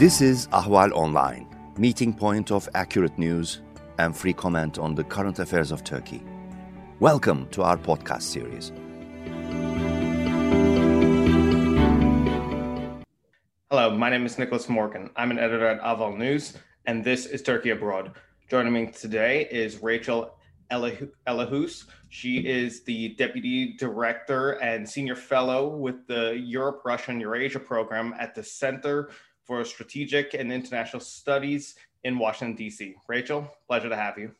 This is Ahval Online, meeting point of accurate news and free comment on the current affairs of Turkey. Welcome to our podcast series. Hello, my name is Nicholas Morgan. I'm an editor at Ahval News, and this is Turkey Abroad. Joining me today is Rachel Ellehuus. She is the Deputy Director and Senior Fellow with the Europe, Russia, and Eurasia program at the Center for Strategic and International Studies in Washington, D.C. Rachel, pleasure to have you.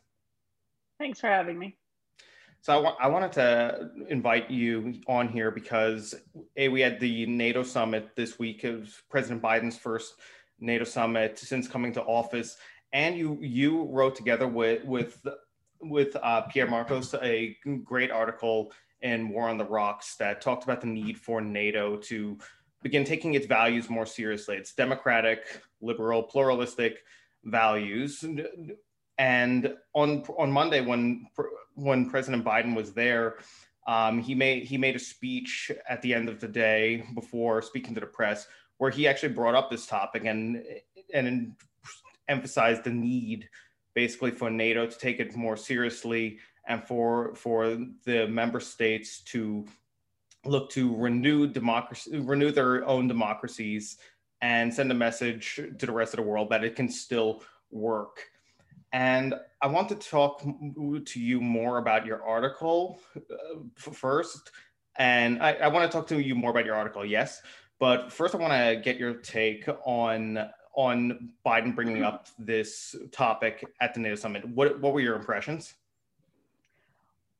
Thanks for having me. So I, wa- I wanted to invite you on here because a we had the NATO summit this week. It was President Biden's first NATO summit since coming to office, and you you wrote together with with with uh, Pierre Morcos a great article in War on the Rocks that talked about the need for NATO to begin taking its values more seriously. It's democratic, liberal, pluralistic values. And on on Monday, when when President Biden was there, um, he made he made a speech at the end of the day before speaking to the press, where he actually brought up this topic and and emphasized the need, basically, for NATO to take it more seriously and for for the member states to look to renew democracy, renew their own democracies, and send a message to the rest of the world that it can still work. And I want to talk to you more about your article uh, first. And I, I want to talk to you more about your article, yes. But first, I want to get your take on on Biden bringing up this topic at the NATO summit. What what were your impressions?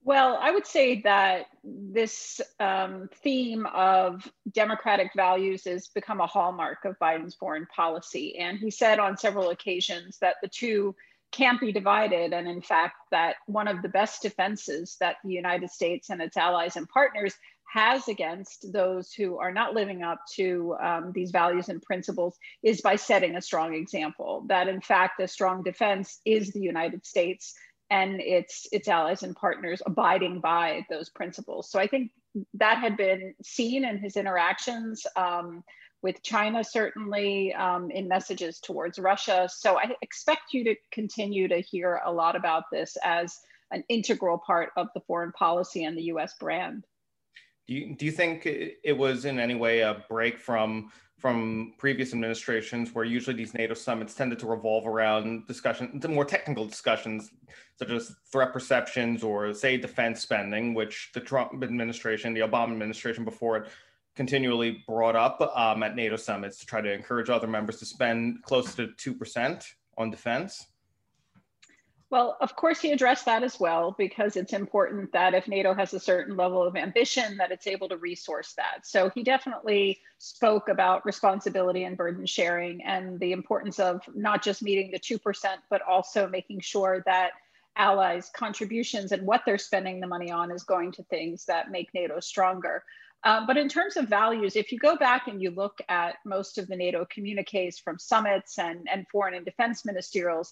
Well, I would say that this um, theme of democratic values has become a hallmark of Biden's foreign policy. And he said on several occasions that the two can't be divided. And in fact, that one of the best defenses that the United States and its allies and partners has against those who are not living up to um, these values and principles is by setting a strong example. That in fact, a strong defense is the United States and its its allies and partners abiding by those principles. So I think that had been seen in his interactions um, with China, certainly um, in messages towards Russia. So I expect you to continue to hear a lot about this as an integral part of the foreign policy and the U.S. brand. Do you, do you think it was in any way a break from from previous administrations where usually these NATO summits tended to revolve around discussion, more technical discussions, such as threat perceptions or, say, defense spending, which the Trump administration, the Obama administration before it, continually brought up um, at NATO summits to try to encourage other members to spend close to 2% on defense? Well, of course, he addressed that as well because it's important that if NATO has a certain level of ambition, that it's able to resource that. So he definitely spoke about responsibility and burden sharing and the importance of not just meeting the 2%, but also making sure that allies' contributions and what they're spending the money on is going to things that make NATO stronger. Um, but in terms of values, if you go back and you look at most of the NATO communiques from summits and, and foreign and defense ministerials,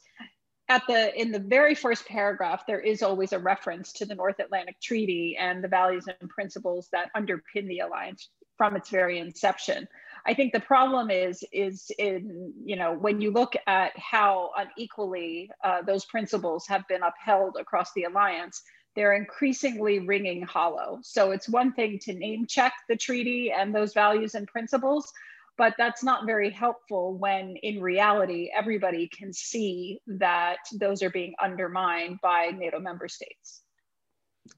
at the in the very first paragraph there is always a reference to the north atlantic treaty and the values and principles that underpin the alliance from its very inception. I think the problem is is in you know when you look at how unequally uh, those principles have been upheld across the alliance they're increasingly ringing hollow. So it's one thing to name check the treaty and those values and principles but that's not very helpful when in reality everybody can see that those are being undermined by nato member states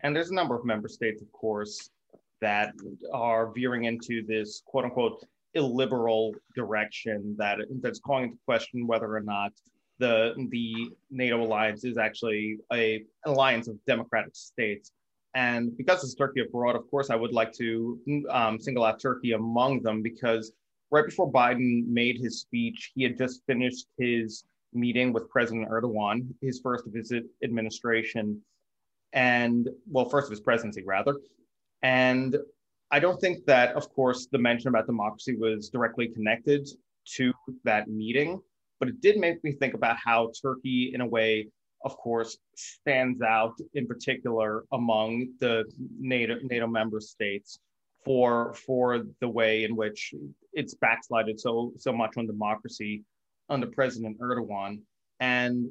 and there's a number of member states of course that are veering into this quote unquote illiberal direction that that's calling into question whether or not the the NATO alliance is actually a alliance of democratic states. And because it's Turkey abroad, of course, I would like to um, single out Turkey among them because right before Biden made his speech, he had just finished his meeting with President Erdogan, his first his administration, and well, first of his presidency, rather. And I don't think that, of course, the mention about democracy was directly connected to that meeting, but it did make me think about how Turkey, in a way, of course, stands out in particular among the NATO, NATO member states for for the way in which it's backslided so so much on democracy under President Erdogan. And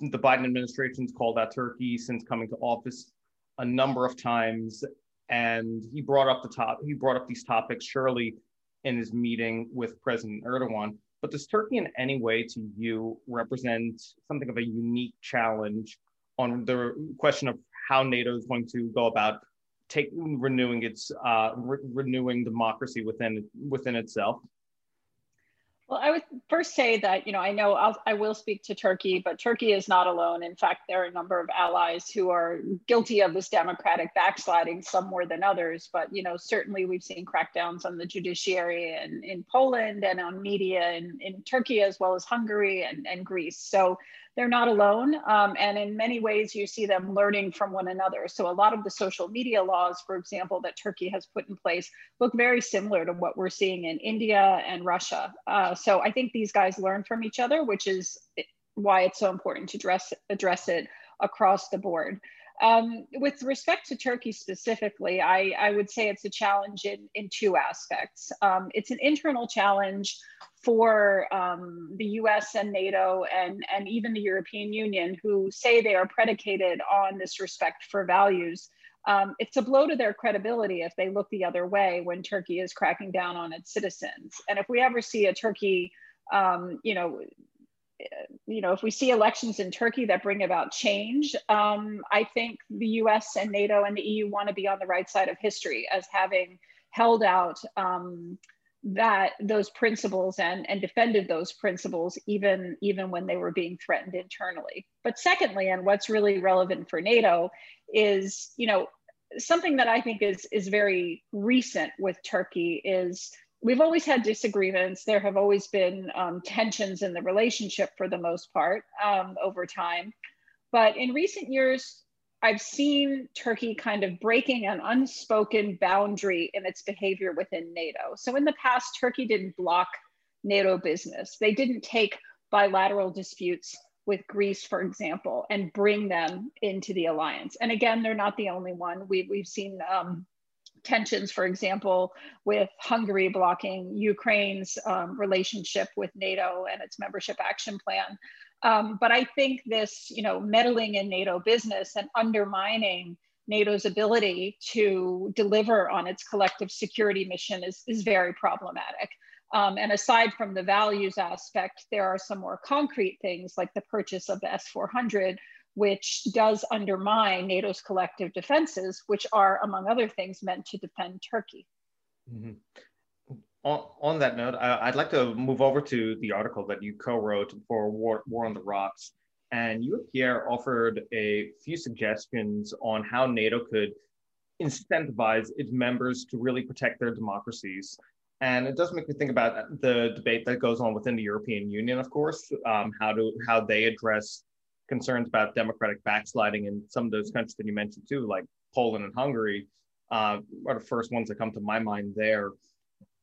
the Biden administration's called out Turkey since coming to office a number of times. And he brought up the top, he brought up these topics surely in his meeting with President Erdogan. But does Turkey in any way to you represent something of a unique challenge on the question of how NATO is going to go about taking renewing its uh, re- renewing democracy within within itself? Well, I would first say that, you know, I know I'll, I will speak to Turkey, but Turkey is not alone. In fact, there are a number of allies who are guilty of this democratic backsliding, some more than others. But, you know, certainly we've seen crackdowns on the judiciary in, in Poland and on media in, in Turkey, as well as Hungary and, and Greece. So they're not alone. Um, and in many ways, you see them learning from one another. So a lot of the social media laws, for example, that Turkey has put in place look very similar to what we're seeing in India and Russia. Uh, so I think these guys learn from each other, which is why it's so important to address, address it across the board. Um, with respect to Turkey specifically, I, I, would say it's a challenge in, in two aspects. Um, it's an internal challenge for um, the US and NATO and, and even the European Union, who say they are predicated on this respect for values. Um, it's a blow to their credibility if they look the other way when Turkey is cracking down on its citizens. And if we ever see a Turkey, um, you know, you know, if we see elections in Turkey that bring about change, um, I think the US and NATO and the EU want to be on the right side of history as having held out um, that those principles and, and defended those principles even, even when they were being threatened internally. But secondly, and what's really relevant for NATO is, you know, something that I think is, is very recent with Turkey is we've always had disagreements. There have always been um, tensions in the relationship for the most part um, over time. But in recent years, I've seen Turkey kind of breaking an unspoken boundary in its behavior within NATO. So in the past, Turkey didn't block NATO business. They didn't take bilateral disputes with Greece, for example, and bring them into the alliance. And again, they're not the only one. We've, we've seen um, tensions, for example, with Hungary blocking Ukraine's um, relationship with NATO and its membership action plan. Um, but I think this, you know, meddling in NATO business and undermining NATO's ability to deliver on its collective security mission is, is very problematic. Um, and aside from the values aspect, there are some more concrete things like the purchase of the S 400, which does undermine NATO's collective defenses, which are, among other things, meant to defend Turkey. Mm-hmm on, on that note, I, would like to move over to the article that you co-wrote for War, War on the Rocks. And you, Pierre, offered a few suggestions on how NATO could incentivize its members to really protect their democracies. And it does make me think about the debate that goes on within the European Union, of course, um, how to how they address concerns about democratic backsliding in some of those countries that you mentioned too, like Poland and Hungary, uh, are the first ones that come to my mind there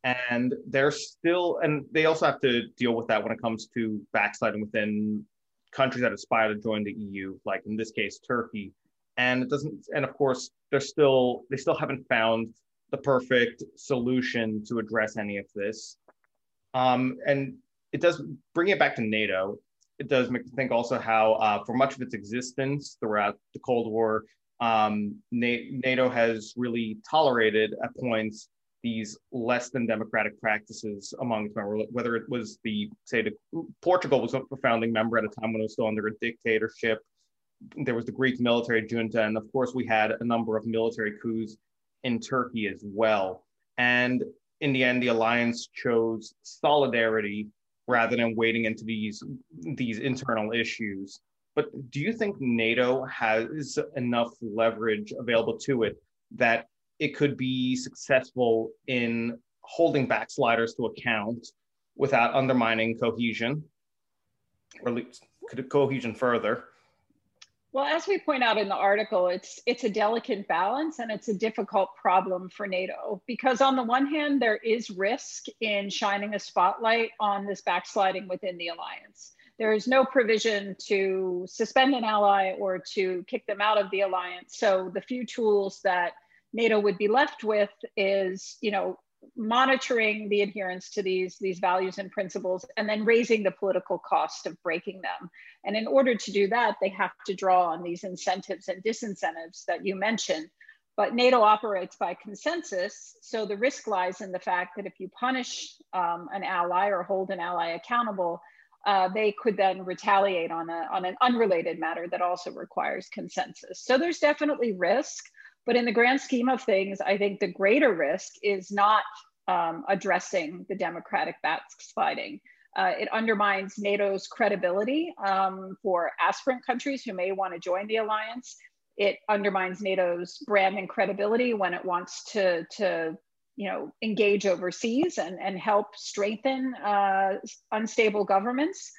and they're still and they also have to deal with that when it comes to backsliding within countries that aspire to join the EU, like in this case Turkey. And it doesn't and of course they're still they still haven't found the perfect solution to address any of this. Um, and it does bring it back to NATO. It does make me think also how, uh, for much of its existence throughout the Cold War, um, NATO has really tolerated at points these less than democratic practices among its members, whether it was the, say, the, Portugal was a founding member at a time when it was still under a dictatorship. There was the Greek military junta, and of course, we had a number of military coups in Turkey as well. And in the end, the alliance chose solidarity rather than wading into these these internal issues. But do you think NATO has enough leverage available to it that it could be successful in holding backsliders to account without undermining cohesion, or at least cohesion further. Well, as we point out in the article, it's it's a delicate balance and it's a difficult problem for NATO because on the one hand, there is risk in shining a spotlight on this backsliding within the alliance. There is no provision to suspend an ally or to kick them out of the alliance. So the few tools that NATO would be left with is, you know, monitoring the adherence to these, these values and principles and then raising the political cost of breaking them. And in order to do that, they have to draw on these incentives and disincentives that you mentioned. But NATO operates by consensus. So the risk lies in the fact that if you punish um, an ally or hold an ally accountable, uh, they could then retaliate on, a, on an unrelated matter that also requires consensus. So there's definitely risk. But in the grand scheme of things, I think the greater risk is not um, addressing the democratic backsliding. Uh, it undermines NATO's credibility um, for aspirant countries who may want to join the alliance. It undermines NATO's brand and credibility when it wants to, to you know, engage overseas and, and help strengthen uh, unstable governments.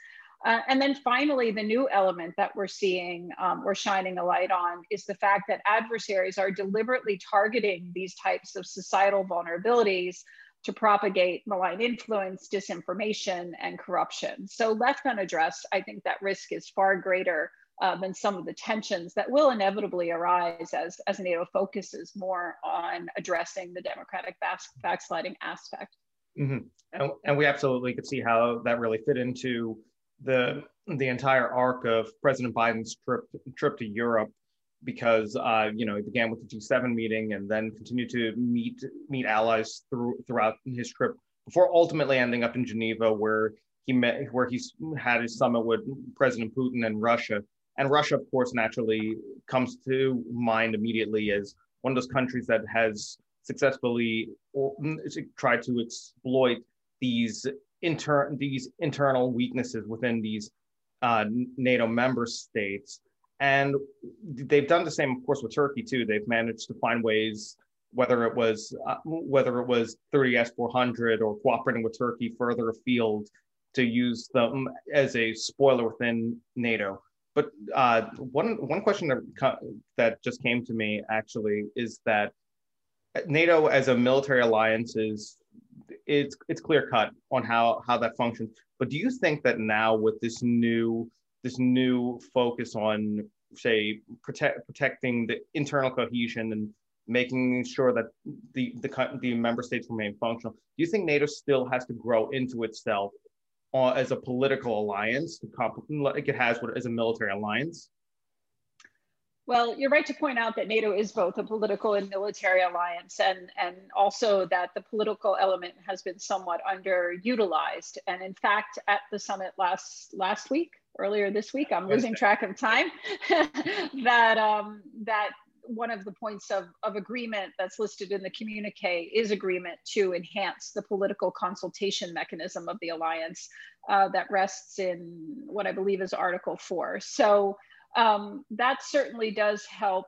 Uh, and then finally, the new element that we're seeing um, or shining a light on is the fact that adversaries are deliberately targeting these types of societal vulnerabilities to propagate malign influence, disinformation, and corruption. So, left unaddressed, I think that risk is far greater uh, than some of the tensions that will inevitably arise as, as NATO focuses more on addressing the democratic backsliding aspect. Mm-hmm. And, and we absolutely could see how that really fit into the the entire arc of President Biden's trip trip to Europe because uh, you know he began with the G7 meeting and then continued to meet meet allies through, throughout his trip before ultimately ending up in Geneva where he met where he had his summit with President Putin and Russia. And Russia of course naturally comes to mind immediately as one of those countries that has successfully tried to exploit these inter- these internal weaknesses within these uh, NATO member states. And they've done the same, of course, with Turkey too. They've managed to find ways, whether it was uh, whether it was 30s 400 or cooperating with Turkey further afield, to use them as a spoiler within NATO. But uh, one one question that that just came to me actually is that NATO as a military alliance is it's it's clear cut on how how that functions. But do you think that now with this new this new focus on say protect protecting the internal cohesion and making sure that the the the member states remain functional, do you think NATO still has to grow into itself uh, as a political alliance, like it has as a military alliance? Well, you're right to point out that NATO is both a political and military alliance, and, and also that the political element has been somewhat underutilized. And in fact, at the summit last last week, earlier this week, I'm losing track of time, that um, that one of the points of, of agreement that's listed in the communique is agreement to enhance the political consultation mechanism of the alliance uh, that rests in what I believe is Article 4. So um, that certainly does help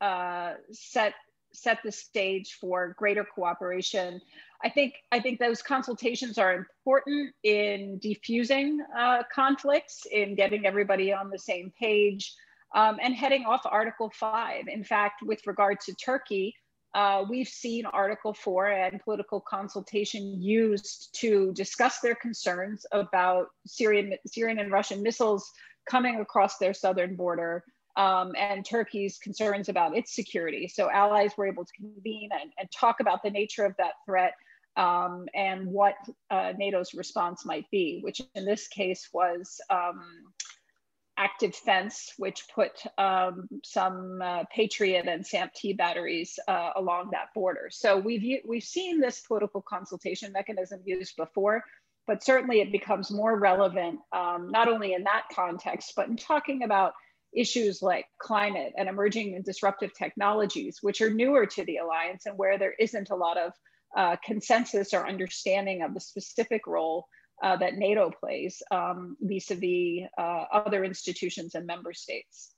uh, set set the stage for greater cooperation. I think I think those consultations are important in diffusing uh, conflicts, in getting everybody on the same page, um, and heading off Article Five. In fact, with regard to Turkey, uh, we've seen Article 4 and political consultation used to discuss their concerns about Syrian, Syrian and Russian missiles coming across their southern border um, and Turkey's concerns about its security. So allies were able to convene and, and talk about the nature of that threat um, and what uh, NATO's response might be, which in this case was um, active fence, which put um, some uh, Patriot and SAMP-T batteries uh, along that border. So we've, we've seen this political consultation mechanism used before but certainly it becomes more relevant, um, not only in that context, but in talking about issues like climate and emerging and disruptive technologies, which are newer to the Alliance and where there isn't a lot of uh, consensus or understanding of the specific role uh, that NATO plays um, vis-a-vis uh, other institutions and member states.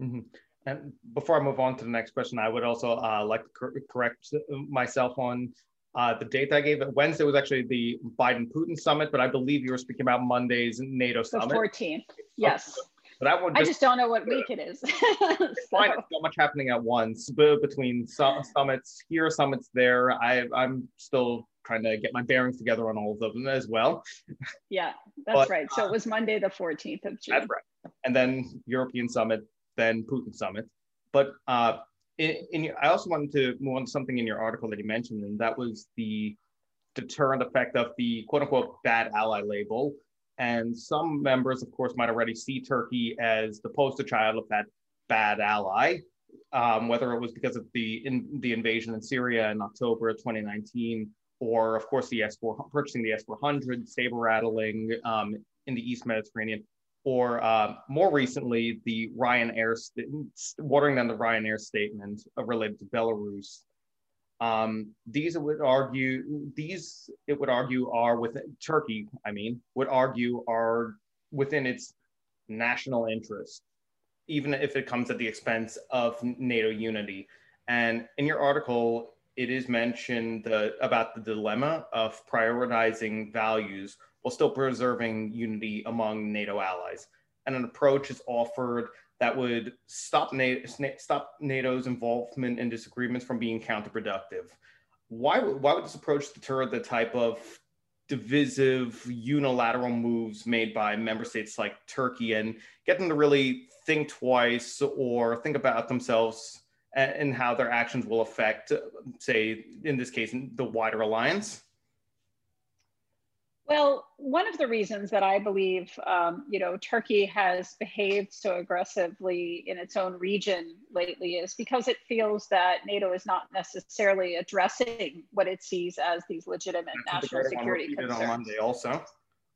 Mm-hmm. And before I move on to the next question, I would also uh, like to cor- correct myself on uh, the date I gave it Wednesday was actually the Biden Putin summit, but I believe you were speaking about Monday's NATO summit. The 14th, yes. Oh, so that one just, I just don't know what week it is. it's fine. Not much happening at once, between between summits here, summits there. I, I'm still trying to get my bearings together on all of them as well. Yeah, that's but, right. So uh, it was Monday, the 14th of June. That's right. And then European summit, then Putin summit. But uh, your, I also wanted to move on to something in your article that you mentioned, and that was the deterrent effect of the quote unquote bad ally label. And some members, of course, might already see Turkey as the poster child of that bad ally, um, whether it was because of the in, the invasion in Syria in October of 2019, or of course the S4 purchasing the S400, saber rattling um, in the East Mediterranean, or uh, more recently the Ryanair st- watering down the Ryanair statement related to Belarus um, these would argue these it would argue are within Turkey. I mean, would argue are within its national interest, even if it comes at the expense of NATO unity. And in your article, it is mentioned the, about the dilemma of prioritizing values while still preserving unity among NATO allies. And an approach is offered that would stop, NATO, stop NATO's involvement in disagreements from being counterproductive. Why, why would this approach deter the type of divisive unilateral moves made by member states like Turkey and get them to really think twice or think about themselves and how their actions will affect, say, in this case, the wider alliance? Well, one of the reasons that I believe, um, you know, Turkey has behaved so aggressively in its own region lately is because it feels that NATO is not necessarily addressing what it sees as these legitimate That's national security concerns. On Monday also.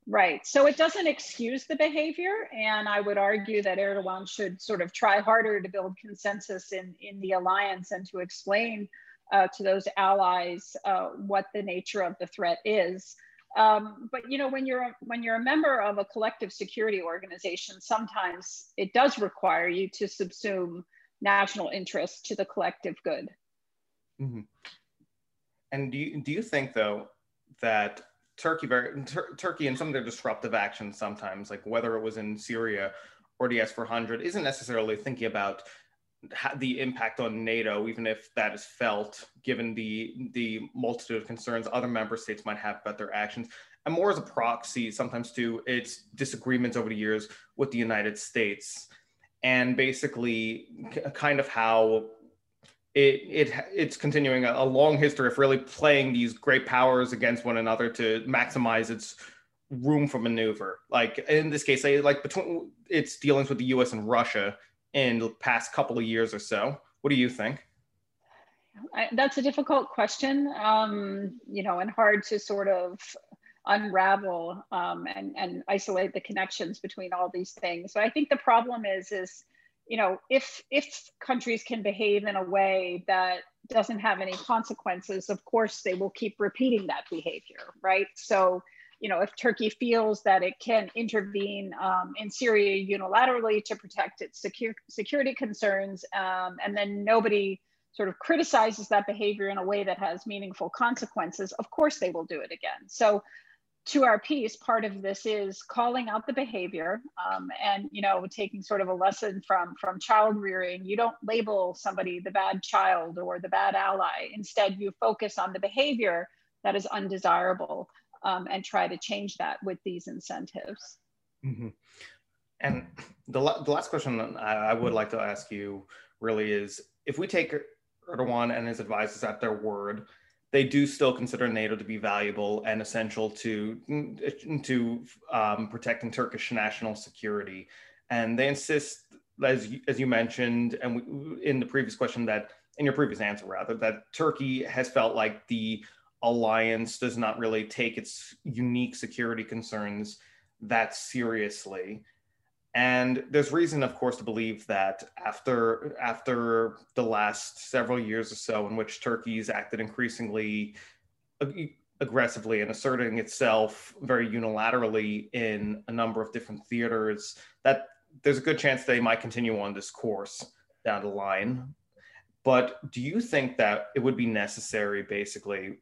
Right. So it doesn't excuse the behavior. And I would argue that Erdogan should sort of try harder to build consensus in, in the alliance and to explain uh, to those allies uh, what the nature of the threat is. Um, but you know, when you're when you're a member of a collective security organization, sometimes it does require you to subsume national interest to the collective good. Mm-hmm. And do you do you think though that Turkey, very, Tur- Turkey, and some of their disruptive actions sometimes, like whether it was in Syria or the S400, isn't necessarily thinking about the impact on NATO, even if that is felt, given the the multitude of concerns other member states might have about their actions, and more as a proxy sometimes to its disagreements over the years with the United States, and basically kind of how it, it it's continuing a, a long history of really playing these great powers against one another to maximize its room for maneuver. Like in this case, like between its dealings with the U.S. and Russia in the past couple of years or so. What do you think? I, that's a difficult question, um, you know, and hard to sort of unravel um, and, and isolate the connections between all these things. So I think the problem is, is you know, if if countries can behave in a way that doesn't have any consequences, of course they will keep repeating that behavior, right? So you know, if Turkey feels that it can intervene um, in Syria unilaterally to protect its secure, security concerns, um, and then nobody sort of criticizes that behavior in a way that has meaningful consequences, of course they will do it again. So to our piece, part of this is calling out the behavior um, and, you know, taking sort of a lesson from, from child rearing. You don't label somebody the bad child or the bad ally. Instead, you focus on the behavior that is undesirable um, and try to change that with these incentives. Mm-hmm. And the, the last question I, I would like to ask you really is if we take Erdogan and his advisors at their word, they do still consider NATO to be valuable and essential to to um, protecting Turkish national security, and they insist, as you, as you mentioned, and we, in the previous question that in your previous answer rather, that Turkey has felt like the alliance does not really take its unique security concerns that seriously. And there's reason of course to believe that after after the last several years or so in which turkey's acted increasingly ag- aggressively and asserting itself very unilaterally in a number of different theaters that there's a good chance they might continue on this course down the line. But do you think that it would be necessary basically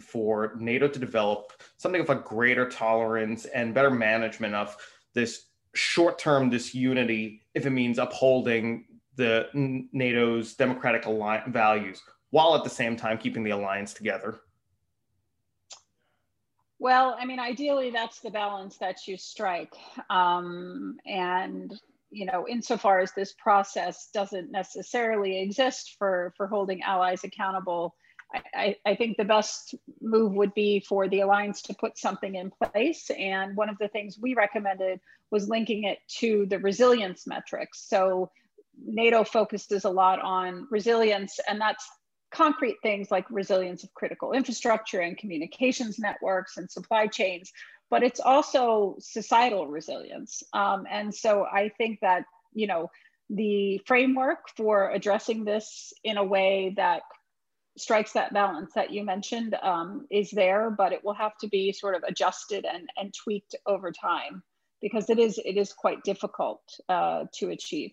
for NATO to develop something of a greater tolerance and better management of this short term disunity if it means upholding the NATO's democratic values while at the same time keeping the alliance together? Well, I mean, ideally, that's the balance that you strike. Um, and you know, insofar as this process doesn't necessarily exist for for holding allies accountable, I, I, think the best move would be for the alliance to put something in place. And one of the things we recommended was linking it to the resilience metrics. So NATO focuses a lot on resilience, and that's concrete things like resilience of critical infrastructure and communications networks and supply chains, but it's also societal resilience. Um, and so I think that, you know, the framework for addressing this in a way that strikes that balance that you mentioned um, is there, but it will have to be sort of adjusted and, and tweaked over time because it is it is quite difficult uh, to achieve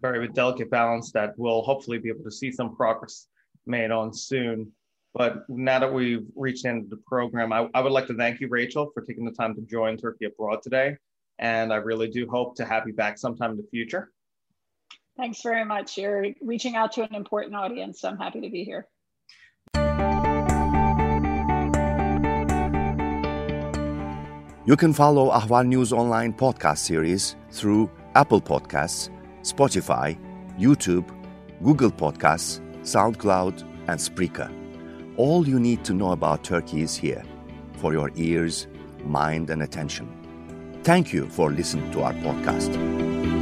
very delicate balance that we'll hopefully be able to see some progress made on soon. But now that we've reached the end of the program, I, I would like to thank you, Rachel, for taking the time to join Turkey Abroad today. And I really do hope to have you back sometime in the future. Thanks very much. You're reaching out to an important audience. I'm happy to be here. You can follow Ahval News Online podcast series through Apple Podcasts Spotify, YouTube, Google Podcasts, SoundCloud, and Spreaker. All you need to know about Turkey is here for your ears, mind, and attention. Thank you for listening to our podcast.